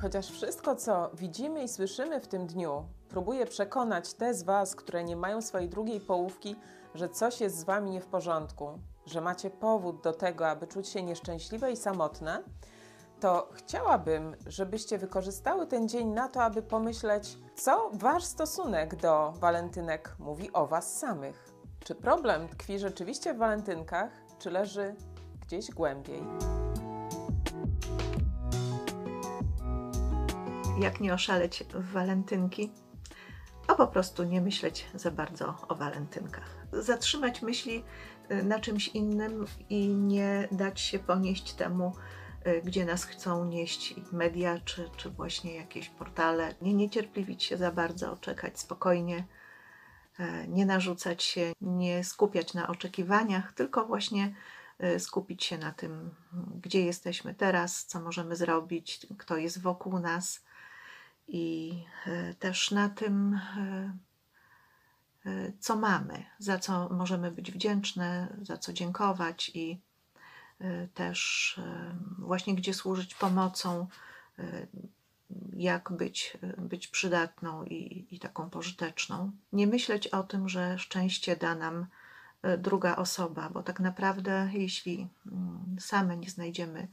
Chociaż wszystko, co widzimy i słyszymy w tym dniu, próbuje przekonać te z Was, które nie mają swojej drugiej połówki, że coś jest z Wami nie w porządku, że macie powód do tego, aby czuć się nieszczęśliwe i samotne, to chciałabym, żebyście wykorzystały ten dzień na to, aby pomyśleć, co Wasz stosunek do walentynek mówi o Was samych. Czy problem tkwi rzeczywiście w walentynkach, czy leży gdzieś głębiej? Jak nie oszaleć w walentynki? A po prostu nie myśleć za bardzo o walentynkach. Zatrzymać myśli y, na czymś innym i nie dać się ponieść temu, y, gdzie nas chcą nieść media czy, czy właśnie jakieś portale. Nie niecierpliwić się za bardzo, czekać spokojnie, e, nie narzucać się, nie skupiać na oczekiwaniach, tylko właśnie y, skupić się na tym, gdzie jesteśmy teraz, co możemy zrobić, kto jest wokół nas i e, też na tym, e, e, co mamy, za co możemy być wdzięczne, za co dziękować i też właśnie gdzie służyć pomocą, jak być, być przydatną i, i taką pożyteczną. Nie myśleć o tym, że szczęście da nam druga osoba, bo tak naprawdę, jeśli mm, same nie znajdziemy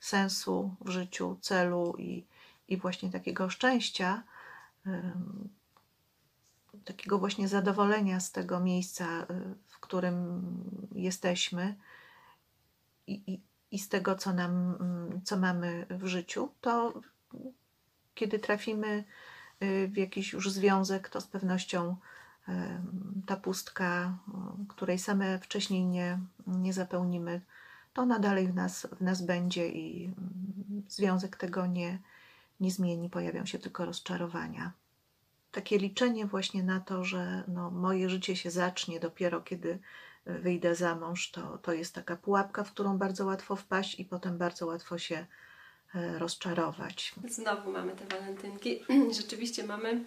sensu w życiu, celu i, i właśnie takiego szczęścia, takiego właśnie zadowolenia z tego miejsca, y, w którym jesteśmy i, i, i z tego, co, nam, mm, co mamy w życiu, to kiedy trafimy y, w jakiś już związek, to z pewnością ta pustka, której same wcześniej nie, nie zapełnimy, to ona dalej w nas, w nas będzie i mm, związek tego nie, nie zmieni, pojawią się tylko rozczarowania. Takie liczenie właśnie na to, że no, moje życie się zacznie dopiero kiedy e, wyjdę za mąż, to, to jest taka pułapka, w którą bardzo łatwo wpaść i potem bardzo łatwo się e, rozczarować. Znowu mamy te walentynki. Rzeczywiście mamy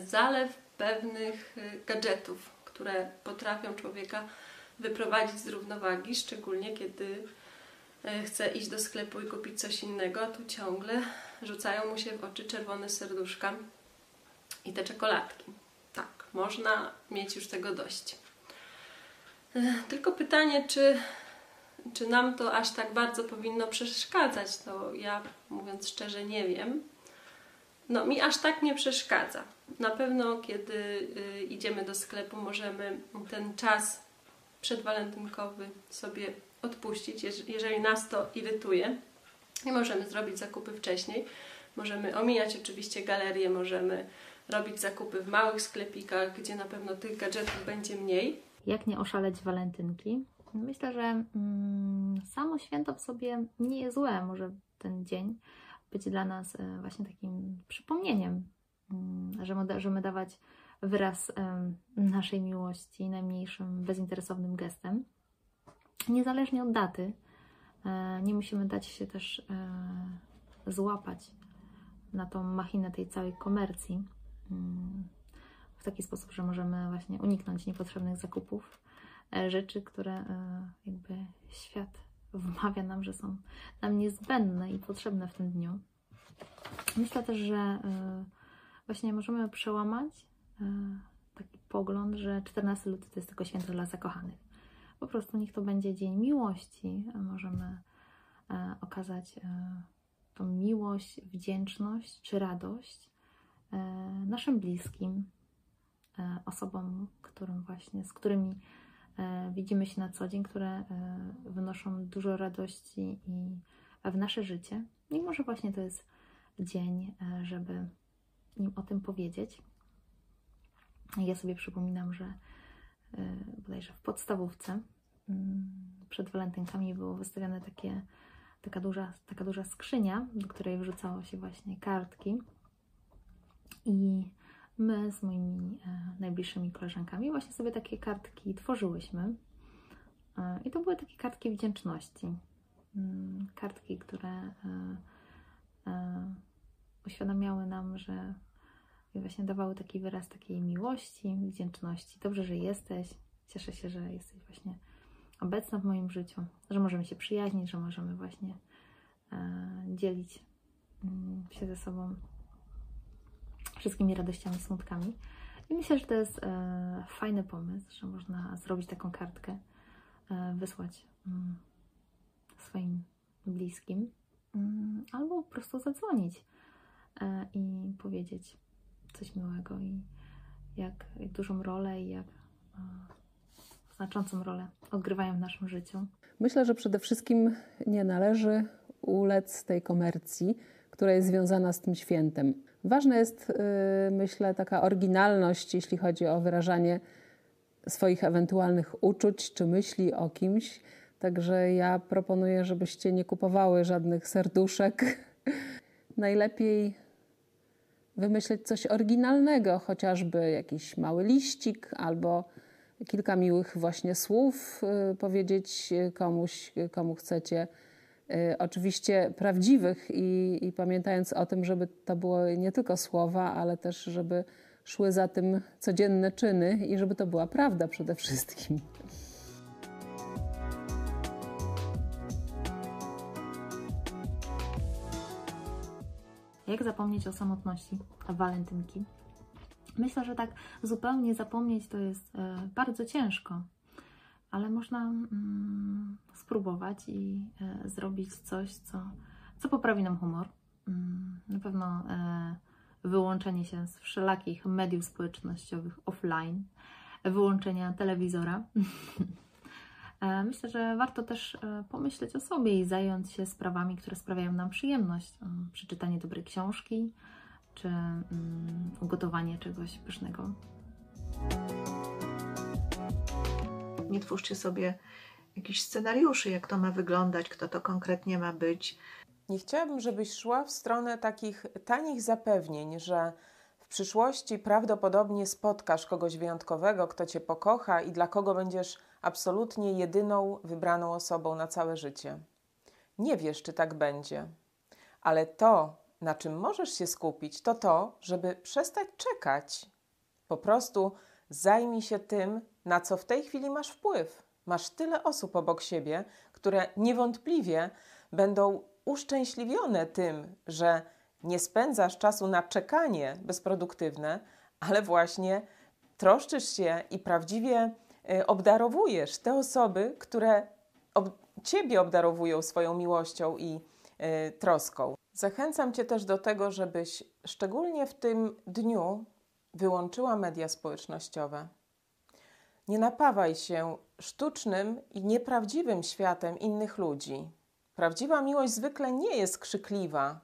zalew pewnych e, gadżetów, które potrafią człowieka wyprowadzić z równowagi, szczególnie kiedy chce iść do sklepu i kupić coś innego, a tu ciągle rzucają mu się w oczy czerwone serduszka i te czekoladki. Tak, można mieć już tego dość. E, tylko pytanie, czy, czy nam to aż tak bardzo powinno przeszkadzać, to ja mówiąc szczerze nie wiem. No mi aż tak nie przeszkadza. Na pewno kiedy y, idziemy do sklepu możemy ten czas przedwalentynkowy sobie odpuścić, jeżeli nas to irytuje. I możemy zrobić zakupy wcześniej. Możemy omijać oczywiście galerię, możemy robić zakupy w małych sklepikach, gdzie na pewno tych gadżetów będzie mniej. Jak nie oszaleć walentynki? Myślę, że mm, samo święto w sobie nie jest złe. Może ten dzień być dla nas e, właśnie takim przypomnieniem, mm, że możemy dawać wyraz naszej miłości najmniejszym bezinteresownym gestem niezależnie od daty, e, nie musimy dać się też e, złapać na tą machinę tej całej komercji mm, w taki sposób, że możemy właśnie uniknąć niepotrzebnych zakupów, e, rzeczy, które jakby świat wmawia nam, że są nam niezbędne i potrzebne w tym dniu. Myślę też, że właśnie możemy przełamać taki pogląd, że 14 luty to jest tylko święto dla zakochanych po prostu niech to będzie dzień miłości. Możemy e, okazać e, tą miłość, wdzięczność czy radość e, naszym bliskim, osobom, którym właśnie, z którymi widzimy się na co dzień, które wynoszą dużo radości i w nasze życie. I może właśnie to jest dzień, żeby im o tym powiedzieć. Ja sobie przypominam, że bodajże w podstawówce Mm, przed walentynkami było wystawione takie, taka, duża, taka duża skrzynia, do której wrzucało się właśnie kartki. I my z moimi e, najbliższymi koleżankami właśnie sobie takie kartki tworzyłyśmy. E, I to były takie kartki wdzięczności. Mm, kartki, które e, uświadamiały nam, że właśnie dawały taki wyraz takiej miłości, wdzięczności. Dobrze, że jesteś. Cieszę się, że jesteś właśnie obecna w moim życiu, że możemy się przyjaźnić, że możemy właśnie e, dzielić mm, się ze sobą wszystkimi radościami, smutkami. I myślę, że to jest e, fajny pomysł, że można zrobić taką kartkę, e, wysłać mm, swoim bliskim, mm, albo po prostu zadzwonić e, i powiedzieć coś miłego i jak, jak dużą rolę i jak e, znaczącą rolę odgrywają w naszym życiu. Myślę, że przede wszystkim nie należy ulec tej komercji, która jest związana z tym świętem. Ważna jest, y, myślę, taka oryginalność, jeśli chodzi o wyrażanie swoich ewentualnych uczuć czy myśli o kimś. Także ja proponuję, żebyście nie kupowały żadnych serduszek. Najlepiej wymyśleć coś oryginalnego, chociażby jakiś mały liścik albo kilka miłych właśnie słów y, powiedzieć komuś, komu chcecie. Y, oczywiście prawdziwych i, i pamiętając o tym, żeby to było nie tylko słowa, ale też, żeby szły za tym codzienne czyny i żeby to była prawda przede wszystkim. Jak zapomnieć o samotności walentynki? Myślę, że tak zupełnie zapomnieć to jest e, bardzo ciężko, ale można mm, spróbować i e, zrobić coś, co, co poprawi nam humor. Mm, na pewno e, wyłączenie się z wszelakich mediów społecznościowych offline, wyłączenia telewizora. E, myślę, że warto też e, pomyśleć o sobie i zająć się sprawami, które sprawiają nam przyjemność. E, przeczytanie dobrej książki, czy um, ugotowanie czegoś pysznego. Nie twórzcie sobie jakichś scenariuszy, jak to ma wyglądać, kto to konkretnie ma być. Nie chciałabym, żebyś szła w stronę takich tanich zapewnień, że w przyszłości prawdopodobnie spotkasz kogoś wyjątkowego, kto cię pokocha i dla kogo będziesz absolutnie jedyną wybraną osobą na całe życie. Nie wiesz, czy tak będzie, ale to, na czym możesz się skupić, to to, żeby przestać czekać. Po prostu zajmij się tym, na co w tej chwili masz wpływ. Masz tyle osób obok siebie, które niewątpliwie będą uszczęśliwione tym, że nie spędzasz czasu na czekanie bezproduktywne, ale właśnie troszczysz się i prawdziwie obdarowujesz te osoby, które ob Ciebie obdarowują swoją miłością i y, troską. Zachęcam Cię też do tego, żebyś szczególnie w tym dniu wyłączyła media społecznościowe. Nie napawaj się sztucznym i nieprawdziwym światem innych ludzi. Prawdziwa miłość zwykle nie jest krzykliwa,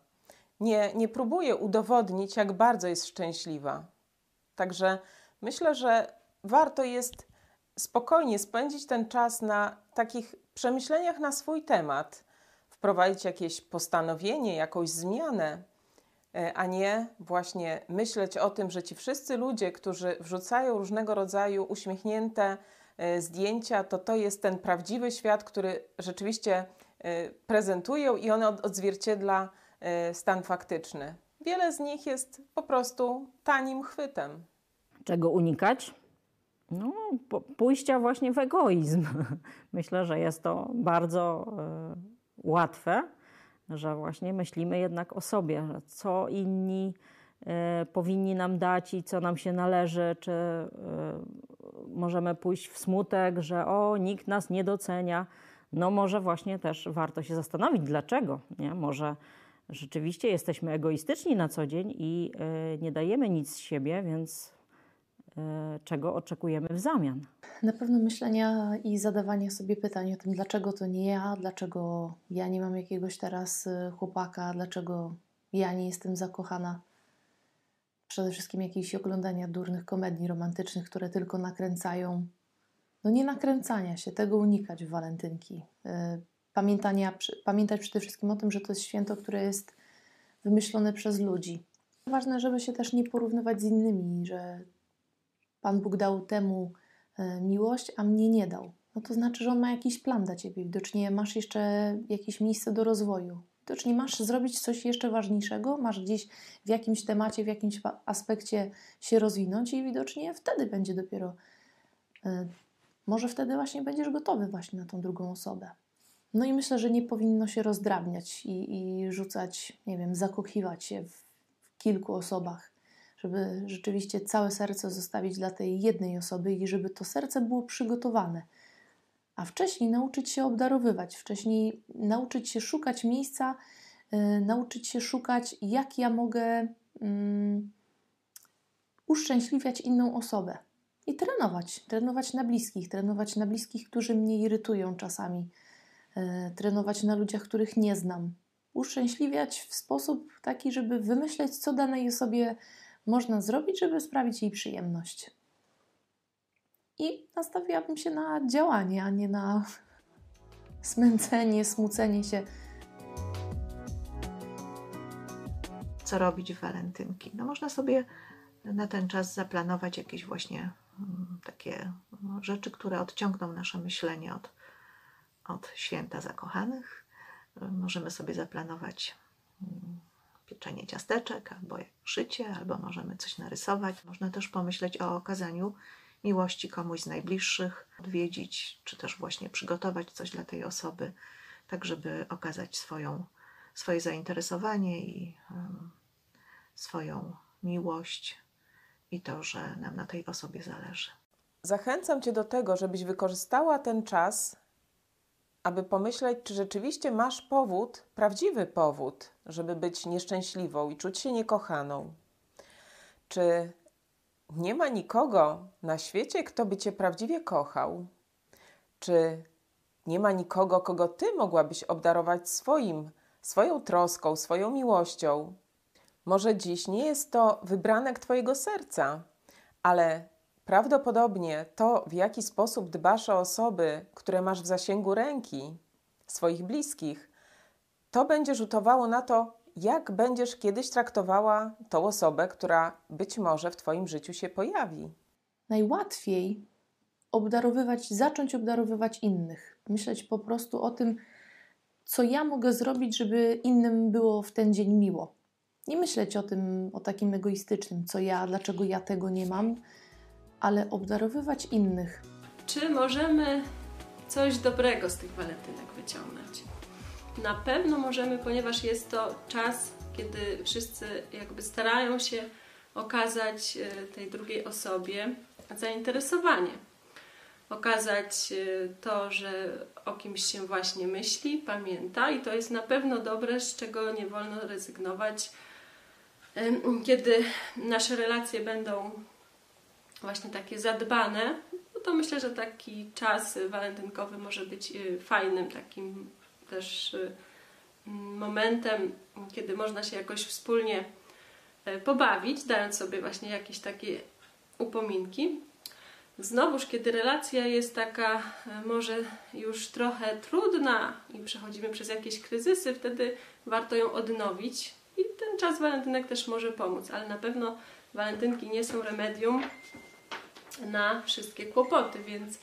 nie, nie próbuje udowodnić, jak bardzo jest szczęśliwa. Także myślę, że warto jest spokojnie spędzić ten czas na takich przemyśleniach na swój temat, wprowadzić jakieś postanowienie, jakąś zmianę, e, a nie właśnie myśleć o tym, że ci wszyscy ludzie, którzy wrzucają różnego rodzaju uśmiechnięte e, zdjęcia, to to jest ten prawdziwy świat, który rzeczywiście e, prezentują i on odzwierciedla stan faktyczny. Wiele z nich jest po prostu tanim chwytem. Czego unikać? No, pójścia właśnie w egoizm. Myślę, że jest to bardzo łatwe, że właśnie myślimy jednak o sobie, co inni y, powinni nam dać i co nam się należy, czy y, możemy pójść w smutek, że o, nikt nas nie docenia. No może właśnie też warto się zastanowić, dlaczego. Nie? Może rzeczywiście jesteśmy egoistyczni na co dzień i nie dajemy nic z siebie, więc E, czego oczekujemy w zamian. Na pewno myślenia i zadawania sobie pytań o tym, dlaczego to nie ja, dlaczego ja nie mam jakiegoś teraz e, chłopaka, dlaczego ja nie jestem zakochana. Przede wszystkim jakieś oglądania durnych komedii romantycznych, które tylko nakręcają. No nie nakręcania się, tego unikać w walentynki. E, pamiętania, pamiętać przede wszystkim o tym, że to jest święto, które jest wymyślone przez ludzi. Ważne, żeby się też nie porównywać z innymi, że Pan Bóg dał temu e, miłość, a mnie nie dał. No to znaczy, że On ma jakiś plan dla Ciebie. Widocznie masz jeszcze jakieś miejsce do rozwoju. Widocznie masz zrobić coś jeszcze ważniejszego, masz gdzieś w jakimś temacie, w jakimś aspekcie się rozwinąć i widocznie wtedy będzie dopiero, e, może wtedy właśnie będziesz gotowy właśnie na tą drugą osobę. No i myślę, że nie powinno się rozdrabniać i, i rzucać, nie wiem, zakochiwać się w, w kilku osobach, żeby rzeczywiście całe serce zostawić dla tej jednej osoby i żeby to serce było przygotowane. A wcześniej nauczyć się obdarowywać, wcześniej nauczyć się szukać miejsca, yy, nauczyć się szukać, jak ja mogę yy, uszczęśliwiać inną osobę. I trenować, trenować na bliskich, trenować na bliskich, którzy mnie irytują czasami E, trenować na ludziach, których nie znam. Uszczęśliwiać w sposób taki, żeby wymyśleć, co danej osobie można zrobić, żeby sprawić jej przyjemność. I nastawiłabym się na działanie, a nie na smęcenie, smucenie się. Co robić w walentynki? No można sobie na ten czas zaplanować jakieś właśnie mm, takie no, rzeczy, które odciągną nasze myślenie od od święta zakochanych. Możemy sobie zaplanować mm, pieczenie ciasteczek, albo szycie, albo możemy coś narysować. Można też pomyśleć o okazaniu miłości komuś z najbliższych, odwiedzić, czy też właśnie przygotować coś dla tej osoby, tak żeby okazać swoją, swoje zainteresowanie i um, swoją miłość i to, że nam na tej osobie zależy. Zachęcam Cię do tego, żebyś wykorzystała ten czas aby pomyśleć, czy rzeczywiście masz powód, prawdziwy powód, żeby być nieszczęśliwą i czuć się niekochaną. Czy nie ma nikogo na świecie, kto by cię prawdziwie kochał? Czy nie ma nikogo, kogo ty mogłabyś obdarować swoim, swoją troską, swoją miłością? Może dziś nie jest to wybranek twojego serca, ale Prawdopodobnie to, w jaki sposób dbasz o osoby, które masz w zasięgu ręki, swoich bliskich, to będzie rzutowało na to, jak będziesz kiedyś traktowała tą osobę, która być może w Twoim życiu się pojawi. Najłatwiej obdarowywać, zacząć obdarowywać innych. Myśleć po prostu o tym, co ja mogę zrobić, żeby innym było w ten dzień miło. Nie myśleć o tym, o takim egoistycznym, co ja, dlaczego ja tego nie mam, ale obdarowywać innych. Czy możemy coś dobrego z tych walentynek wyciągnąć? Na pewno możemy, ponieważ jest to czas, kiedy wszyscy jakby starają się okazać e, tej drugiej osobie zainteresowanie. Okazać e, to, że o kimś się właśnie myśli, pamięta i to jest na pewno dobre, z czego nie wolno rezygnować, kiedy nasze relacje będą właśnie takie zadbane, no to myślę, że taki czas walentynkowy może być y, fajnym takim też y, momentem, kiedy można się jakoś wspólnie y, pobawić, dając sobie właśnie jakieś takie upominki. Znowuż, kiedy relacja jest taka może już trochę trudna i przechodzimy przez jakieś kryzysy, wtedy warto ją odnowić i ten czas walentynek też może pomóc, ale na pewno walentynki nie są remedium na wszystkie kłopoty, więc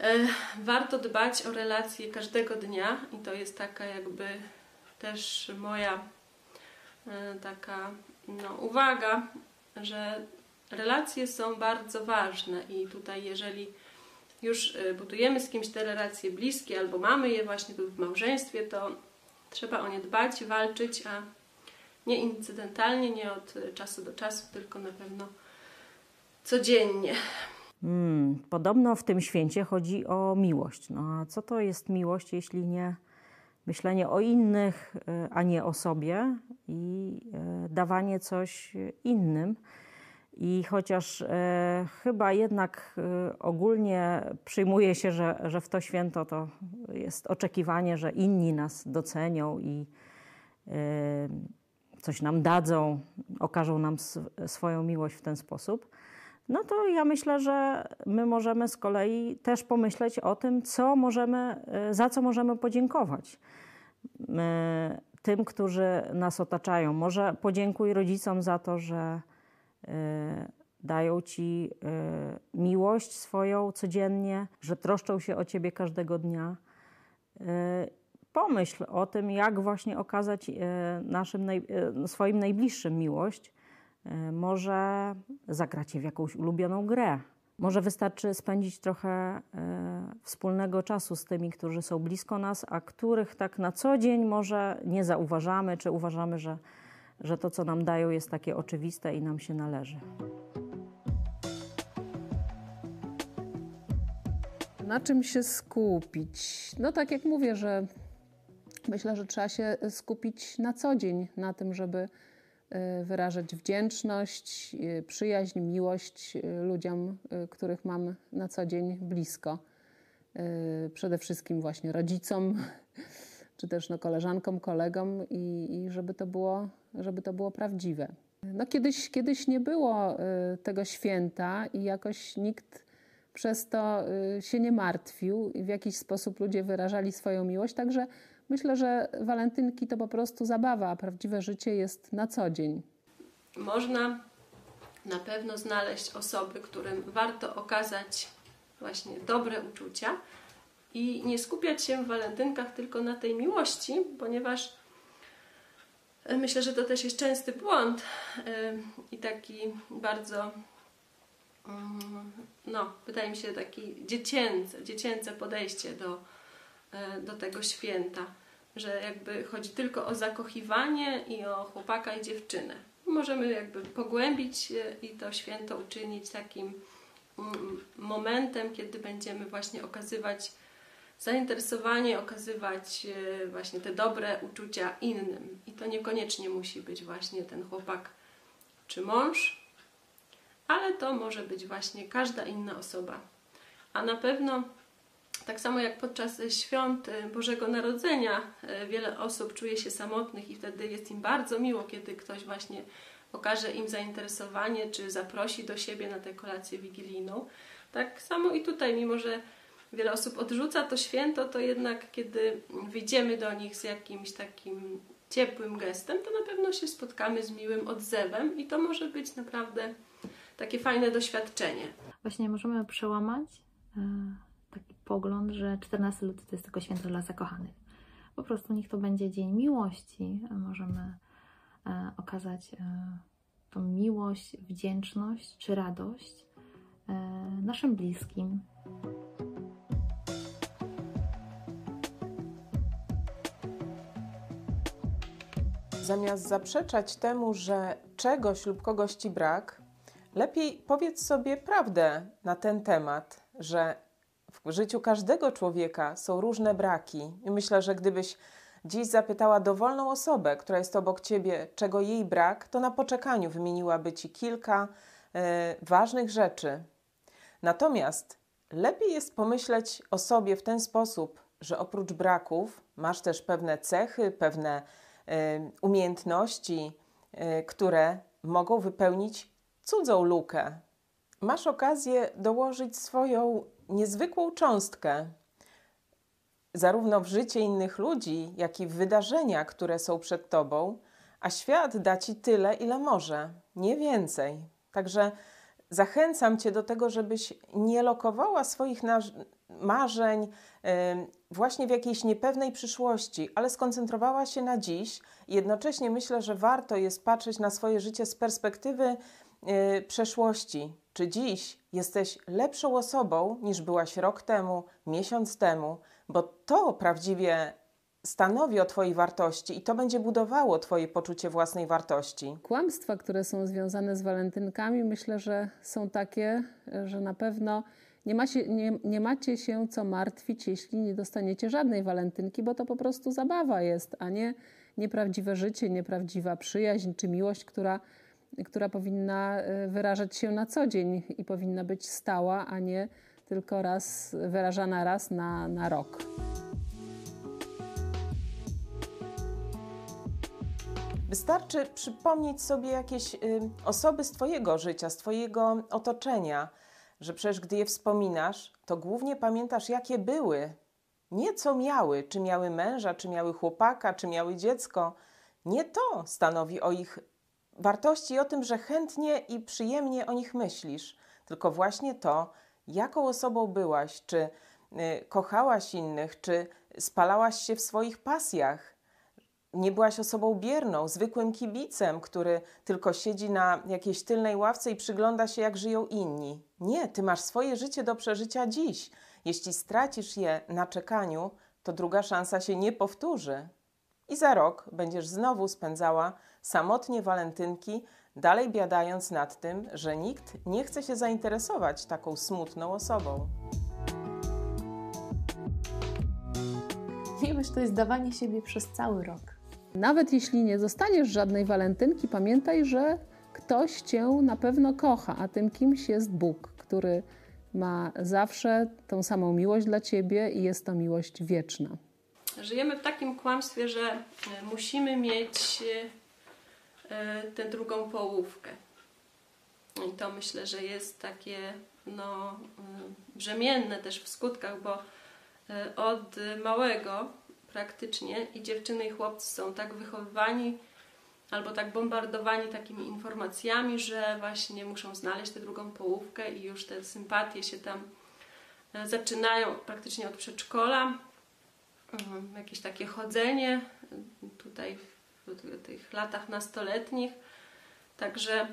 e, warto dbać o relacje każdego dnia i to jest taka jakby też moja e, taka no, uwaga, że relacje są bardzo ważne i tutaj jeżeli już e, budujemy z kimś te relacje bliskie albo mamy je właśnie w małżeństwie, to trzeba o nie dbać, walczyć, a nie incydentalnie, nie od czasu do czasu, tylko na pewno codziennie. Hmm, podobno w tym święcie chodzi o miłość. No a co to jest miłość, jeśli nie myślenie o innych, e, a nie o sobie i e, dawanie coś innym? I chociaż e, chyba jednak e, ogólnie przyjmuje się, że, że w to święto to jest oczekiwanie, że inni nas docenią i e, coś nam dadzą, okażą nam swoją miłość w ten sposób, no to ja myślę, że my możemy z kolei też pomyśleć o tym, co możemy, e, za co możemy podziękować e, tym, którzy nas otaczają. Może podziękuj rodzicom za to, że e, dają ci miłość swoją codziennie, że troszczą się o ciebie każdego dnia. Pomyśl o tym, jak właśnie okazać naszym, swoim najbliższym miłość, może zagracie w jakąś ulubioną grę, Może wystarczy spędzić trochę e, wspólnego czasu z tymi, którzy są blisko nas, a których tak na co dzień może nie zauważamy, czy uważamy, że, że to, co nam dają, jest takie oczywiste i nam się należy. Na czym się skupić? No tak jak mówię, że myślę, że trzeba się skupić na co dzień na tym, żeby wyrażać wdzięczność, y, przyjaźń, miłość y, ludziom, których mam na co dzień blisko. Przede wszystkim właśnie rodzicom, czy też no koleżankom, kolegom i, i żeby, to było, żeby to było prawdziwe. No kiedyś, kiedyś nie było tego święta i jakoś nikt przez to y, się nie martwił i w jakiś sposób ludzie wyrażali swoją miłość. Także myślę, że walentynki to po prostu zabawa, a prawdziwe życie jest na co dzień. Można na pewno znaleźć osoby, którym warto okazać właśnie dobre uczucia i nie skupiać się w walentynkach tylko na tej miłości, ponieważ y, myślę, że to też jest częsty błąd y, i taki bardzo Mm, no, wydaje mi się takie dziecięce, dziecięce podejście do, e, do tego święta, że jakby chodzi tylko o zakochiwanie i o chłopaka i dziewczynę. Możemy jakby pogłębić i to święto uczynić takim mm, momentem, kiedy będziemy właśnie okazywać zainteresowanie, okazywać e, właśnie te dobre uczucia innym. I to niekoniecznie musi być właśnie ten chłopak czy mąż, ale to może być właśnie każda inna osoba. A na pewno, tak samo jak podczas świąt Bożego Narodzenia, e, wiele osób czuje się samotnych i wtedy jest im bardzo miło, kiedy ktoś właśnie okaże im zainteresowanie, czy zaprosi do siebie na tę kolację wigilijną. Tak samo i tutaj, mimo że wiele osób odrzuca to święto, to jednak kiedy wyjdziemy do nich z jakimś takim ciepłym gestem, to na pewno się spotkamy z miłym odzewem i to może być naprawdę takie fajne doświadczenie. Właśnie możemy przełamać e, taki pogląd, że 14 luty to jest tylko święto dla zakochanych. Po prostu niech to będzie dzień miłości. Możemy e, okazać e, tą miłość, wdzięczność czy radość naszym bliskim. Zamiast zaprzeczać temu, że czegoś lub kogoś ci brak, Lepiej powiedz sobie prawdę na ten temat, że w życiu każdego człowieka są różne braki. I myślę, że gdybyś dziś zapytała dowolną osobę, która jest obok ciebie, czego jej brak, to na poczekaniu wymieniłaby ci kilka y, ważnych rzeczy. Natomiast lepiej jest pomyśleć o sobie w ten sposób, że oprócz braków masz też pewne cechy, pewne y, umiejętności, y, które mogą wypełnić cudzą lukę. Masz okazję dołożyć swoją niezwykłą cząstkę, zarówno w życie innych ludzi, jak i w wydarzenia, które są przed tobą, a świat da ci tyle, ile może, nie więcej. Także zachęcam cię do tego, żebyś nie lokowała swoich marzeń właśnie w jakiejś niepewnej przyszłości, ale skoncentrowała się na dziś. Jednocześnie myślę, że warto jest patrzeć na swoje życie z perspektywy yy, przeszłości. Czy dziś jesteś lepszą osobą niż byłaś rok temu, miesiąc temu, bo to prawdziwie stanowi o Twojej wartości i to będzie budowało Twoje poczucie własnej wartości. Kłamstwa, które są związane z walentynkami, myślę, że są takie, że na pewno nie, ma się, nie, nie macie się co martwić, jeśli nie dostaniecie żadnej walentynki, bo to po prostu zabawa jest, a nie nieprawdziwe życie, nieprawdziwa przyjaźń czy miłość, która która powinna y, wyrażać się na co dzień i powinna być stała, a nie tylko raz wyrażana raz na, na rok. Wystarczy przypomnieć sobie jakieś y, osoby z Twojego życia, z Twojego otoczenia, że przecież gdy je wspominasz, to głównie pamiętasz, jakie były. Nie co miały, czy miały męża, czy miały chłopaka, czy miały dziecko. Nie to stanowi o ich wartości i o tym, że chętnie i przyjemnie o nich myślisz, tylko właśnie to, jaką osobą byłaś, czy y, kochałaś innych, czy spalałaś się w swoich pasjach, nie byłaś osobą bierną, zwykłym kibicem, który tylko siedzi na jakiejś tylnej ławce i przygląda się, jak żyją inni. Nie, ty masz swoje życie do przeżycia dziś. Jeśli stracisz je na czekaniu, to druga szansa się nie powtórzy. I za rok będziesz znowu spędzała samotnie walentynki, dalej biadając nad tym, że nikt nie chce się zainteresować taką smutną osobą. Miłość to jest dawanie siebie przez cały rok. Nawet jeśli nie zostaniesz żadnej walentynki, pamiętaj, że ktoś cię na pewno kocha, a tym kimś jest Bóg, który ma zawsze tą samą miłość dla ciebie i jest to miłość wieczna. Żyjemy w takim kłamstwie, że e, musimy mieć e, tę drugą połówkę. I to myślę, że jest takie no, mm, brzemienne też w skutkach, bo e, od małego praktycznie i dziewczyny i chłopcy są tak wychowywani albo tak bombardowani takimi informacjami, że właśnie muszą znaleźć tę drugą połówkę i już te sympatie się tam zaczynają praktycznie od przedszkola jakieś takie chodzenie tutaj w tych latach nastoletnich. Także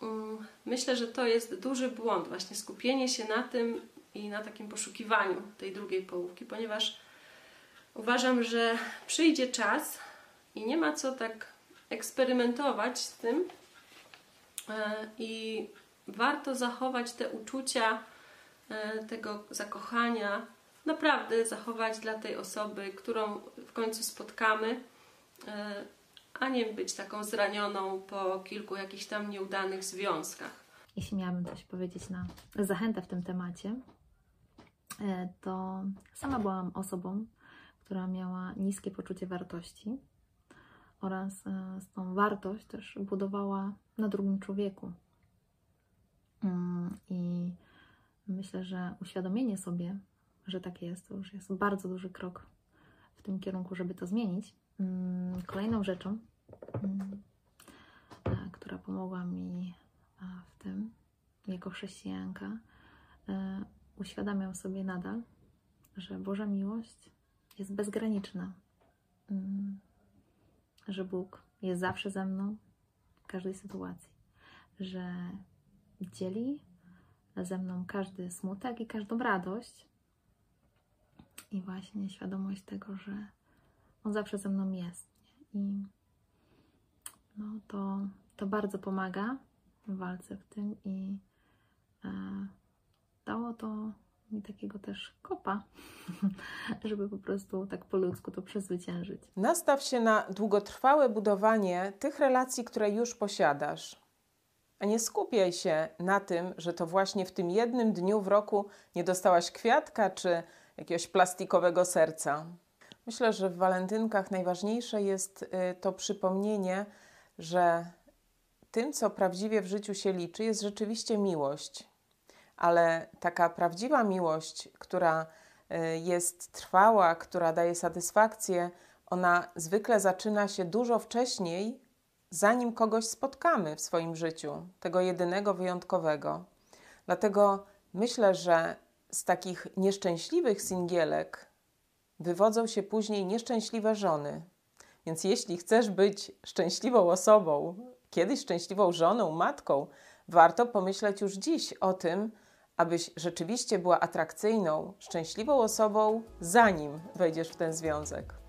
um, myślę, że to jest duży błąd, właśnie skupienie się na tym i na takim poszukiwaniu tej drugiej połówki, ponieważ uważam, że przyjdzie czas i nie ma co tak eksperymentować z tym e, i warto zachować te uczucia e, tego zakochania, naprawdę zachować dla tej osoby, którą w końcu spotkamy, e, a nie być taką zranioną po kilku jakichś tam nieudanych związkach. Jeśli miałabym coś powiedzieć na zachętę w tym temacie, e, to sama byłam osobą, która miała niskie poczucie wartości oraz e, tą wartość też budowała na drugim człowieku. Mm, I myślę, że uświadomienie sobie że tak jest. To już jest bardzo duży krok w tym kierunku, żeby to zmienić. Mm, kolejną rzeczą, mm, e, która pomogła mi e, w tym, jako chrześcijanka, e, uświadamiam sobie nadal, że Boża miłość jest bezgraniczna. Mm, że Bóg jest zawsze ze mną w każdej sytuacji. Że dzieli ze mną każdy smutek i każdą radość, i właśnie świadomość tego, że on zawsze ze mną jest. I no, to, to bardzo pomaga w walce w tym i e, dało to mi takiego też kopa, żeby po prostu tak po ludzku to przezwyciężyć. Nastaw się na długotrwałe budowanie tych relacji, które już posiadasz. A nie skupiaj się na tym, że to właśnie w tym jednym dniu w roku nie dostałaś kwiatka czy jakiegoś plastikowego serca. Myślę, że w walentynkach najważniejsze jest y, to przypomnienie, że tym, co prawdziwie w życiu się liczy, jest rzeczywiście miłość. Ale taka prawdziwa miłość, która y, jest trwała, która daje satysfakcję, ona zwykle zaczyna się dużo wcześniej, zanim kogoś spotkamy w swoim życiu, tego jedynego, wyjątkowego. Dlatego myślę, że z takich nieszczęśliwych singielek wywodzą się później nieszczęśliwe żony. Więc jeśli chcesz być szczęśliwą osobą, kiedyś szczęśliwą żoną, matką, warto pomyśleć już dziś o tym, abyś rzeczywiście była atrakcyjną, szczęśliwą osobą, zanim wejdziesz w ten związek.